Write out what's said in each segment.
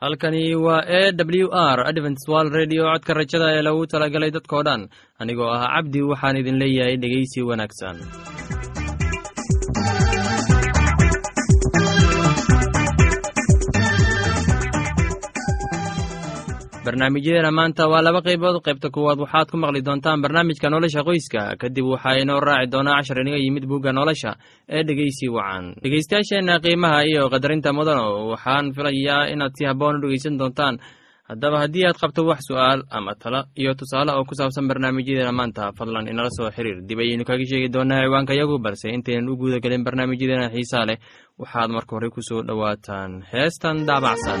halkani waa e w r adventswal redio codka rajada ee lagu talagalay dadkoo dhan. Anigoo ah cabdi waxaan idin leeyahay dhegeysi wanaagsan barnaamijyadeena maanta waa laba qaybood. Qaybta kuwaad waxaad ku maqli doontaan barnaamijka nolosha qoyska. Kadib waxaa inoo raaci doonaa cashar inaga yimid bugga nolosha ee dhegeysi wacan. Dhegeystayaasheenna qiimaha iyo qadarinta mudano waxaan filayaa inaad si habboon u dhegeysan doontaan. Haddaba haddii aad qabto wax su'aal ama talo iyo tusaale oo ku saabsan barnaamijyadeena maanta fadlan inala soo xiriir. Dib ayaynu kaga sheegi doonaa ciwaanka yagu balse intaynan u guuda gelin barnaamijyadeena xiisaa leh. Waxaad marka hore ku soo dhowaataan. Heestan daabacsan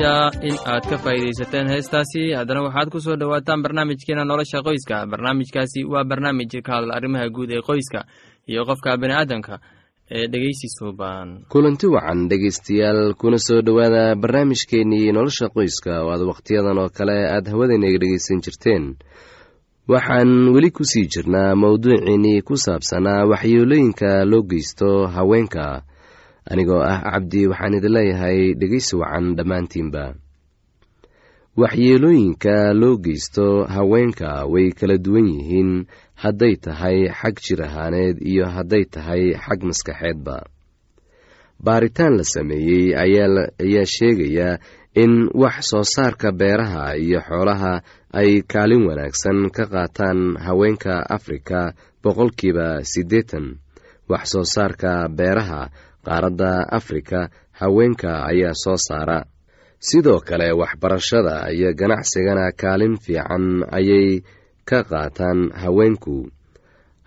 filayaa in aad ka faa'iidaysateen heestaasi. Haddana waxaad ku soo dhowaataan barnaamijkeena nolosha qoyska. Barnaamijkaasi waa barnaamij ka hadla arrimaha guud ee qoyska iyo qofka bini'aadamka ee dhegeysi suuban kulanti wacan dhegaystayaal kuna soo dhowaada barnaamijkeennii nolosha qoyska. Oo aad wakhtiyadan oo kale aad hawadaynaga dhegaysan jirteen. Waxaan weli ku sii jirnaa mowduuciinnii ku saabsanaa waxyeelooyinka loo geysto haweenka anigoo ah cabdi waxaan idin leeyahay dhegaysi wacan dhammaantiinba. Waxyeelooyinka loo geysto haweenka way kala duwan yihiin hadday tahay xag jir ahaaneed iyo hadday tahay xag maskaxeedba. Baaritaan la sameeyey ayaa sheegaya in wax soo saarka beeraha iyo xoolaha ay kaalin wanaagsan ka qaataan haweenka afrika boqolkiiba siddeetan. Wax soo saarka beeraha qaaradda afrika haweenka ayaa soo saara. Sidoo kale waxbarashada iyo ganacsigana kaalin fiican ayay ka qaataan haweenku.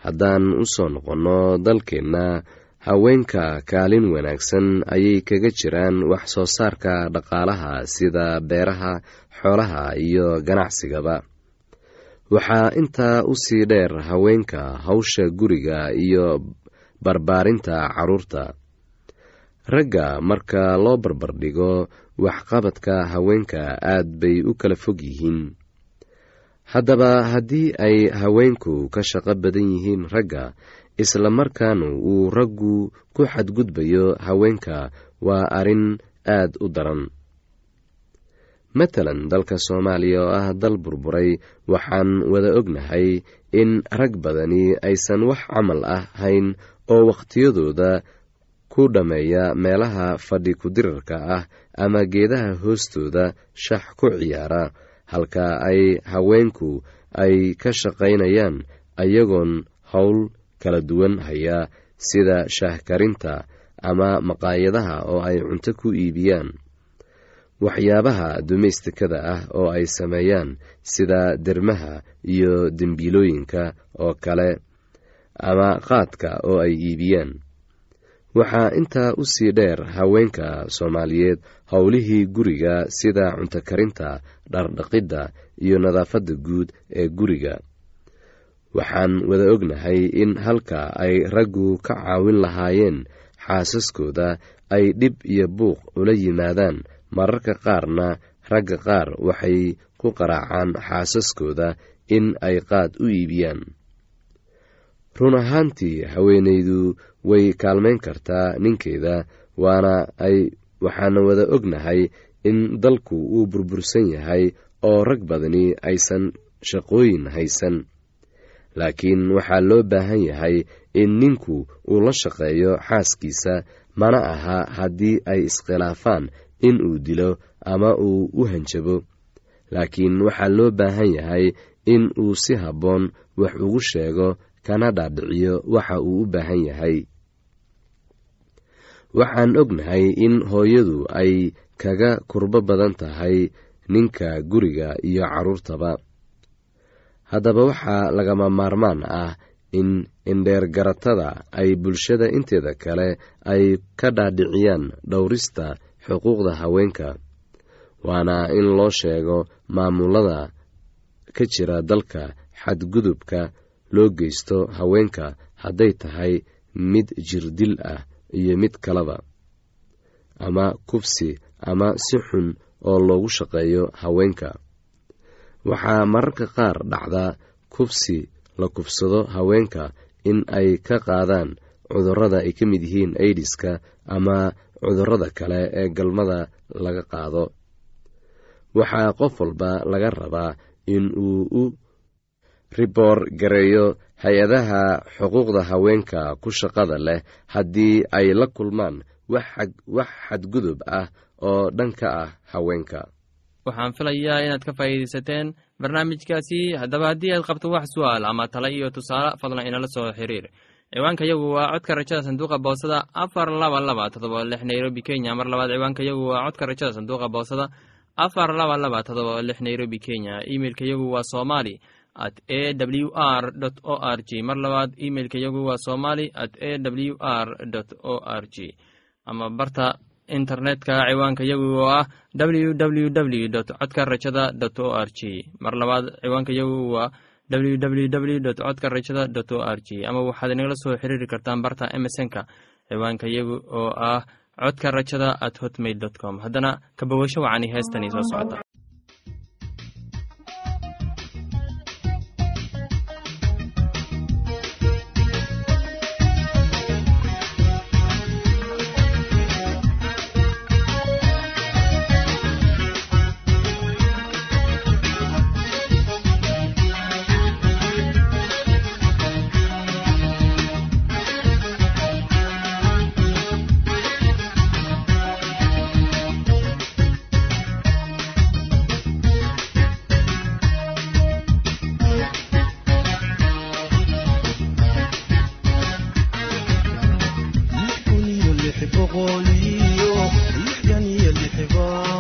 Haddaan u soo noqonno dalkeenna haweenka kaalin wanaagsan ayay kaga jiraan wax soo saarka dhaqaalaha sida beeraha xoolaha iyo ganacsigaba waxaa intaa u sii dheer haweenka hawsha guriga iyo barbaarinta carruurta ragga marka loo barbardhigo waxqabadka haweenka aad bay u kala fog yihiin. Haddaba haddii ay haweenku ka shaqo badan yihiin ragga isla markaana uu raggu ku xadgudbayo haweenka waa arrin aad u daran. Matalan dalka soomaaliya oo ah dal burburay waxaan wada ognahay in rag badani aysan wax camal ah hayn oo wakhtiyadooda ku dhammeeya meelaha fadhi kudirarka ah ama geedaha hoostooda shax ku ciyaara halka ay haweenku ay ka shaqaynayaan ayagoon howl kala duwan haya sida shaahkarinta ama maqaayadaha oo ay cunto ku iibiyaan. Waxyaabaha dumaystikada ah oo ay sameeyaan sida dermaha iyo dembiilooyinka oo kale ama qaadka oo ay iibiyaan waxaa intaa u sii dheer haweenka soomaaliyeed howlihii guriga sida cuntokarinta dhardhaqidda iyo nadaafadda guud ee guriga. Waxaan wada ognahay in halka ay raggu ka caawin lahaayeen xaasaskooda ay dhib iyo buuq ula yimaadaan. Mararka qaarna ragga qaar waxay ku qaraacaan xaasaskooda in ay qaad u iibiyaan run ahaantii haweenaydu way kaalmayn kartaa ninkeeda waana ay waxaana wada ognahay in dalku uu burbursan yahay oo rag badani aysan shaqooyin haysan. Laakiin waxaa loo baahan yahay in ninku uu la shaqeeyo xaaskiisa mana aha haddii ay iskhilaafaan in uu dilo ama uu u hanjabo. Laakiin waxaa loo baahan yahay in uu si habboon wax ugu sheego kana dhaadhiciyo waxa uu u baahan yahay. Waxaan ognahay in hooyadu ay kaga kurbo badan tahay ninka guriga iyo carruurtaba. Haddaba waxaa lagama maarmaan ah in indheergaratada ay bulshada inteeda kale ay ka dhaadhiciyaan dhowrista xuquuqda haweenka waana in loo sheego maamulada ka jira dalka xadgudubka loo geysto haweenka hadday tahay mid jirdil ah iyo mid kaleba ama kubsi ama si xun oo loogu shaqeeyo haweenka. Waxaa mararka qaar dhacda kubsi la kubsado haweenka in ay ka qaadaan cudurrada ay ka mid yihiin aidiska ama cudurrada kale ee galmada laga qaado. Waxaa qof walba laga rabaa in uu u riboor gareeyo hay'adaha xuquuqda haweenka ku shaqada leh haddii ay la kulmaan wax xadgudub ah oo dhanka ah haweenka. Waxaan filayaa inaad ka faa'iidaysateen barnaamijkaasi. Haddaba haddii aad qabto wax su'aal ama tala iyo tusaale fadlan inala soo xiriir. Ciwaanka yagu waa codka rajada sanduuqa boosada afar laba laba todoba lix nairobi kenya. Mar labaad ciwaanka yagu waa codka rajada sanduuqa boosada afar laba laba todoba lix nairobi kenya. Imeilka yagu waa somali at a w r o r g mar labaad imeilka yagu waa somali at a w r o r g ama barta internetka ciwaanka yagu oo ah w w w codka rajada dot o r g mar labaad ciwaanka yagu waa w w w dot codka rajada dot o r g ama waxaad inagala soo xiriiri kartaan barta emesonka ciwaanka yagu oo ah codka rajada at hotmail dot com. Haddana kabawasho wacani heestani soo socota Thank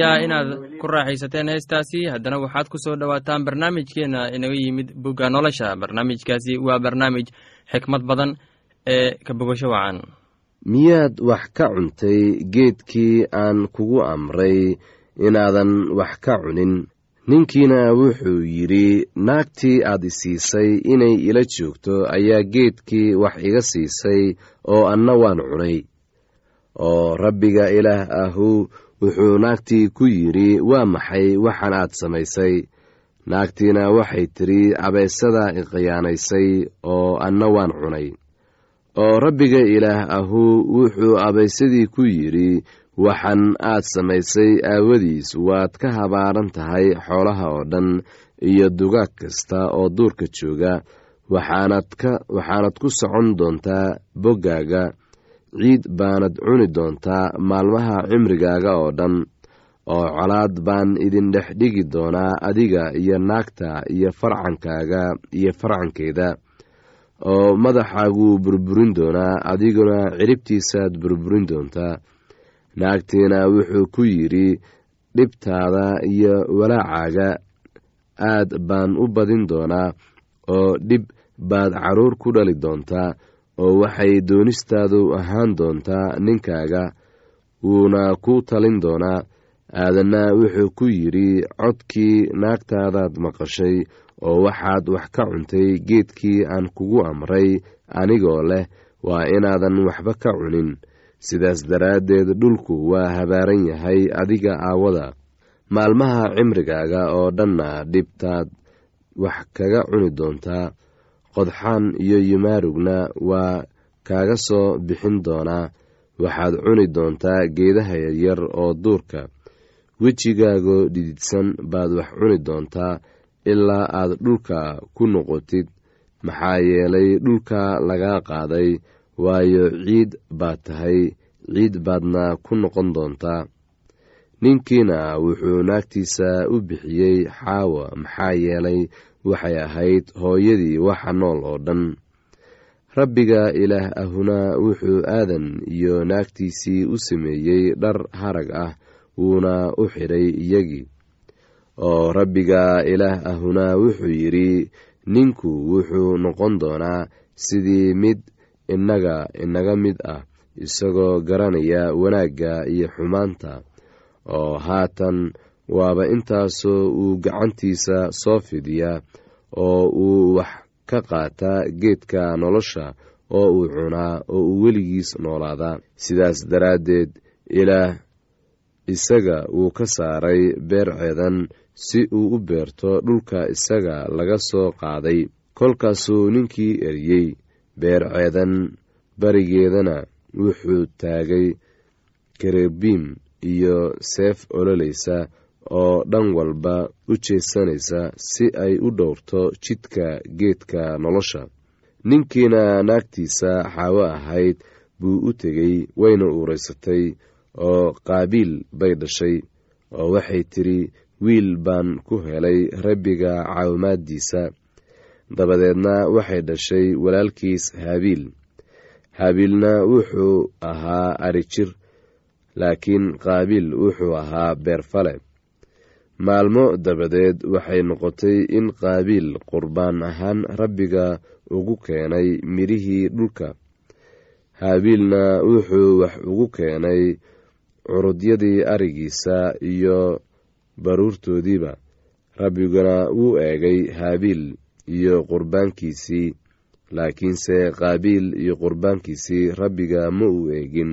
waxaan filayaa inaad ku raaxaysateen heestaasi haddana waxaad ku soo dhowaataan barnaamijkeenna inaga yimid bugga nolosha. Barnaamijkaasi waa barnaamij xikmad badan ee ka bogasho wacan. Miyaad wax ka cuntay geedkii aan kugu amray inaadan wax ka cunin? Ninkiina wuxuu yidhi naagtii aad isiisay inay ila joogto ayaa geedkii wax iga siisay oo anna waan cunay. Oo rabbiga ilaah ahu wuxuu naagtii ku yidhi waa maxay? Waxaan aad samaysay. Naagtiina waxay tidhi abeysada iqiyaanaysay oo anna waan cunay. Oo rabbiga ilaah ahu wuxuu abaysadii ku yidhi waxan aad samaysay aawadiis waad ka habaaran tahay xoolaha oo dhan iyo dugaag kasta oo duurka jooga. Waxaanad ku socon doontaa boggaaga ciid baanad cuni doontaa maalmaha cimrigaaga oo dhan oo colaad baan idin dhex dhigi doonaa adiga iyo naagta iyo farcankaaga iyo farcankeeda oo madaxaaguu burburin doonaa adiguna ciribtiisaad burburin doontaa naagtiina wuxuu ku yidhi dhibtaada iyo walaacaaga aad baan u badin doonaa oo dhib baad carruur ku dhali doontaa oo waxay doonistaadu ahaan doontaa ninkaaga wuuna ku talin doonaa aadanna wuxuu ku yidhi codkii naagtaadaad maqashay oo waxaad wax ka cuntay geedkii aan kugu amray anigoo leh waa inaadan waxba ka cunin. Sidaas daraaddeed dhulku waa habaaran yahay adiga aawada. Maalmaha cimrigaaga oo dhanna dhibtaad wax kaga cuni doontaa qodxaan iyo yimaarugna waa kaaga soo bixin doonaa waxaad cuni doontaa geedaha yaryar oo duurka. Wejigaagoo dhididsan baad wax cuni doontaa ilaa aad dhulka ku noqotid. Maxaa yeelay dhulka lagaa qaaday waayo ciid baad tahay ciid baadna ku noqon doontaa. Ninkiina wuxuu naagtiisa u bixiyey xaawa maxaa yeelay waxay ahayd hooyadii waxa nool oo dhan. Rabbiga ilaah ahuna wuxuu aadan iyo naagtiisii u sameeyey dhar harag ah wuuna u xidhay iyagii. Oo rabbiga ilaah ahuna wuxuu yidhi ninku wuxuu noqon doonaa sidii mid innaga inaga mid ah isagoo garanaya wanaagga iyo xumaanta. Oo haatan waaba intaasoo uu gacantiisa soo fidiyaa oo uu wax ka qaataa geedka nolosha oo uu cunaa oo uu weligiis noolaadaa sidaas daraaddeed ilaah isaga wuu ka saaray beer ceedan si uu u beerto dhulka isaga laga soo qaaday. Kolkaasuu ninkii eriyey beer ceedan barigeedana wuxuu taagay karebiim iyo seef ololaysa oo dhan walba u jeesanaysa si ay u dhowrto jidka geedka nolosha. Ninkiina naagtiisa xaawo ahayd buu u tegey wayna uuraysatay oo qaabiil bay dhashay oo waxay tidhi wiil baan ku helay rabbiga caawimaaddiisa. Dabadeedna waxay dhashay walaalkiis haabiil. Haabiilna wuxuu ahaa arijir laakiin qaabiil wuxuu ahaa beerfale maalmo dabadeed waxay noqotay in qaabiil qurbaan ahaan rabbiga ugu keenay midhihii dhulka. Haabiilna wuxuu wax ugu keenay curudyadii arigiisa iyo baruurtoodiiba. Rabbiguna wuu eegay haabiil iyo qurbaankiisii laakiinse qaabiil iyo qurbaankiisii rabbiga ma uu eegin.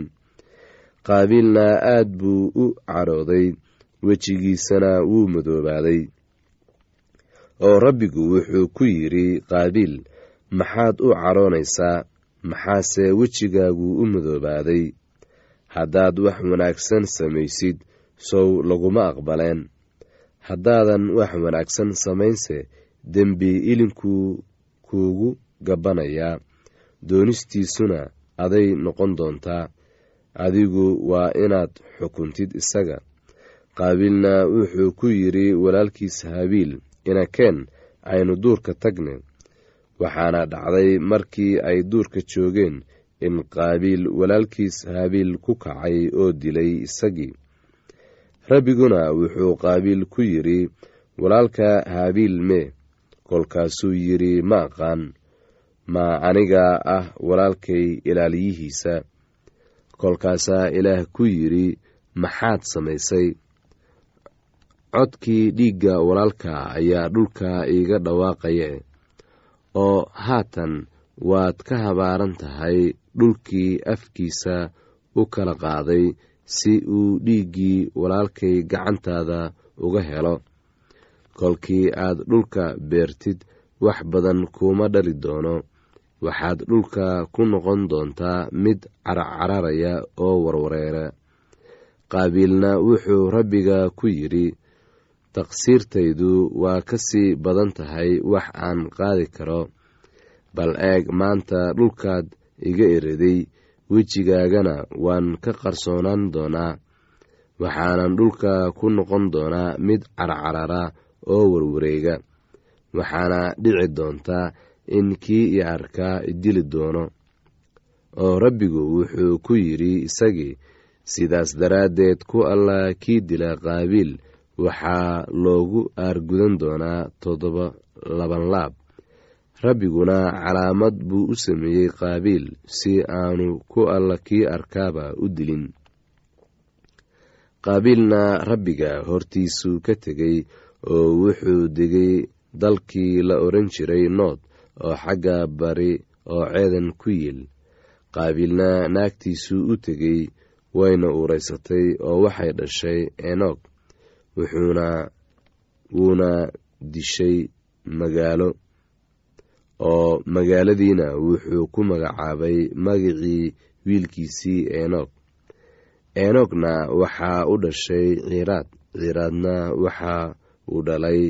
Qaabiilna aad buu u cadhooday wejigiisana wuu madoobaaday. Oo rabbigu wuxuu ku yidhi qaabiil maxaad u cadhoonaysaa maxaase wejigaagu u madoobaaday? Haddaad wax wanaagsan samaysid sow laguma aqbaleen. Haddaadan wax wanaagsan samaynse dembi ilinkuu kuugu gabbanayaa doonistiisuna aday noqon doontaa. Adigu waa inaad xukuntid isaga qaabiilna wuxuu ku yidhi walaalkiis habiil inakeen aynu duurka tagne. Waxaana dhacday markii ay duurka joogeen in qaabiil walaalkiis habiil ku kacay oo dilay isagii. Rabbiguna wuxuu qaabiil ku yidhi walaalka habiil mee kolkaasuu yidhi ma aqaan ma aniga ah walaalkay ilaaliyihiisa kolkaasaa ilaah ku yidhi maxaad samaysay codkii dhiigga walaalka ayaa dhulka iiga dhawaaqaya. Oo haatan waad ka habaaran tahay dhulkii afkiisa u kala qaaday si uu dhiiggii walaalkay gacantaada uga helo. Kolkii aad dhulka beertid wax badan kuuma dhali doono. Waxaad dhulka ku noqon doontaa mid carcararaya oo warwareera. Qaabiilna wuxuu rabbiga ku yidhi taqsiirtaydu waa ka sii badan tahay wax aan qaadi karo. Bal eeg maanta dhulkaad iga eriday wejigaagana waan ka qarsoonaan doonaa. Waxaanan dhulka ku noqon doonaa mid carcarara oo warwareega. Waxaana dhici doontaa in kii i arkaa idili doono. Oo rabbigu wuxuu ku yidhi isagii sidaas daraaddeed ku alla kii dila qaabiil waxaa loogu aargudan doonaa toddoba laban laab. Rabbiguna calaamad buu u sameeyey qaabiil si aanu ku alla kii arkaaba u dilin. Qaabiilna rabbiga hortiisuu ka tegey oo wuxuu degay dalkii la odhan jiray nood oo xagga bari oo ceedan ku yiil. Qaabiilna naagtiisuu u tegey wayna uuraysatay oo waxay dhashay enoog wuxuuna wuuna dishay magaalo. Oo magaaladiina wuxuu ku magacaabay magicii wiilkiisii enoog enoogna waxaa u dhashay ciiraad ciiraadna waxa uu dhalay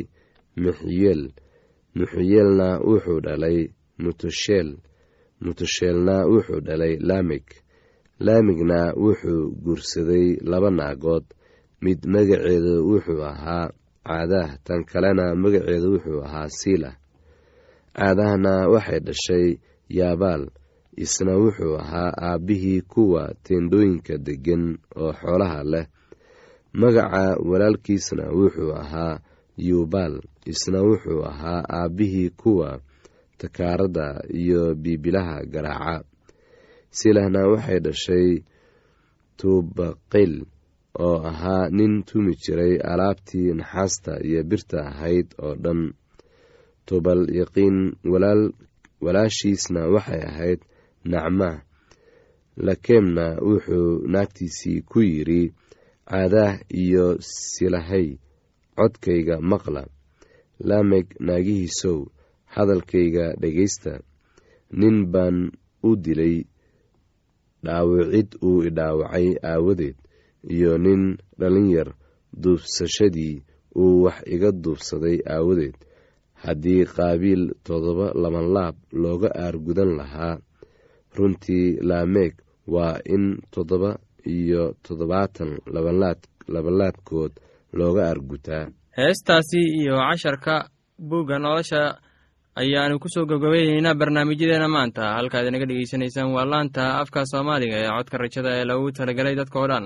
muxyeel muxyeelna wuxuu dhalay mutusheel mutusheelna wuxuu dhalay laamig laamigna wuxuu guursaday laba naagood mid magaceedu wuxuu ahaa caadaah tan kalena magaceedu wuxuu ahaa siilah caadahna waxay dhashay yaabaal isna wuxuu ahaa aabbihii kuwa teendhooyinka deggan oo xoolaha leh. Magaca walaalkiisna wuxuu ahaa yuubaal isna wuxuu ahaa aabbihii kuwa takaaradda iyo biibilaha garaaca. Silahna waxay dhashay tuubaqayl oo ahaa nin tumi jiray alaabtii naxaasta iyo birta ahayd oo dhan. Tubal yaqiin walaashiisna waxay ahayd nacma. Lakeemna wuxuu naagtiisii ku yidhi caadaah iyo silahay codkayga maqla. Laameg naagihiisow hadalkayga dhegaysta. Nin baan u dilay dhaawicid uu idhaawacay aawadeed iyo nin dhalinyar duubsashadii uu wax iga duubsaday aawadeed. Haddii qaabiil toddoba labanlaab looga aargudan lahaa runtii laameeg waa in toddoba iyo toddobaatan labanlaabkood looga aargutaa. Heestaasi iyo casharka buugga nolosha ayaanu ku soo gabgabayneynaa barnaamijyadeena maanta. Halkaad inaga dhegeysanaysaan waa laanta afka soomaaliga ee codka rajada ee lagu talagelay dadka oo dhan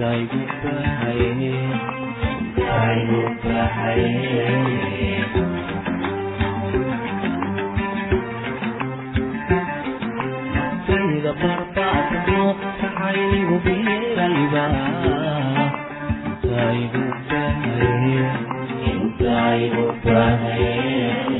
kaygu bahaye kaygu bahaye sida qorbaasmo kacaynigu biirayba kaygu bahaye kaygu bahaye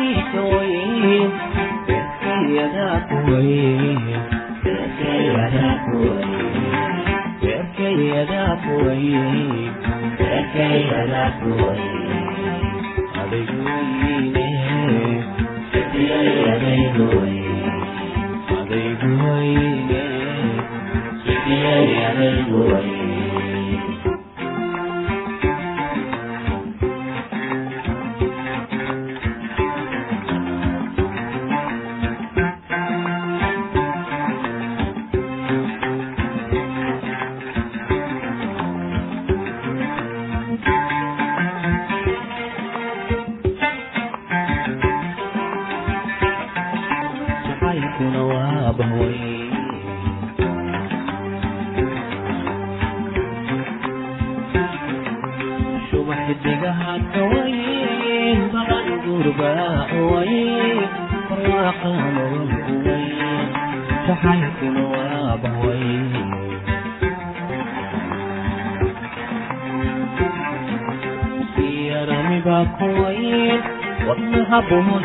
buhuniyo kuwayn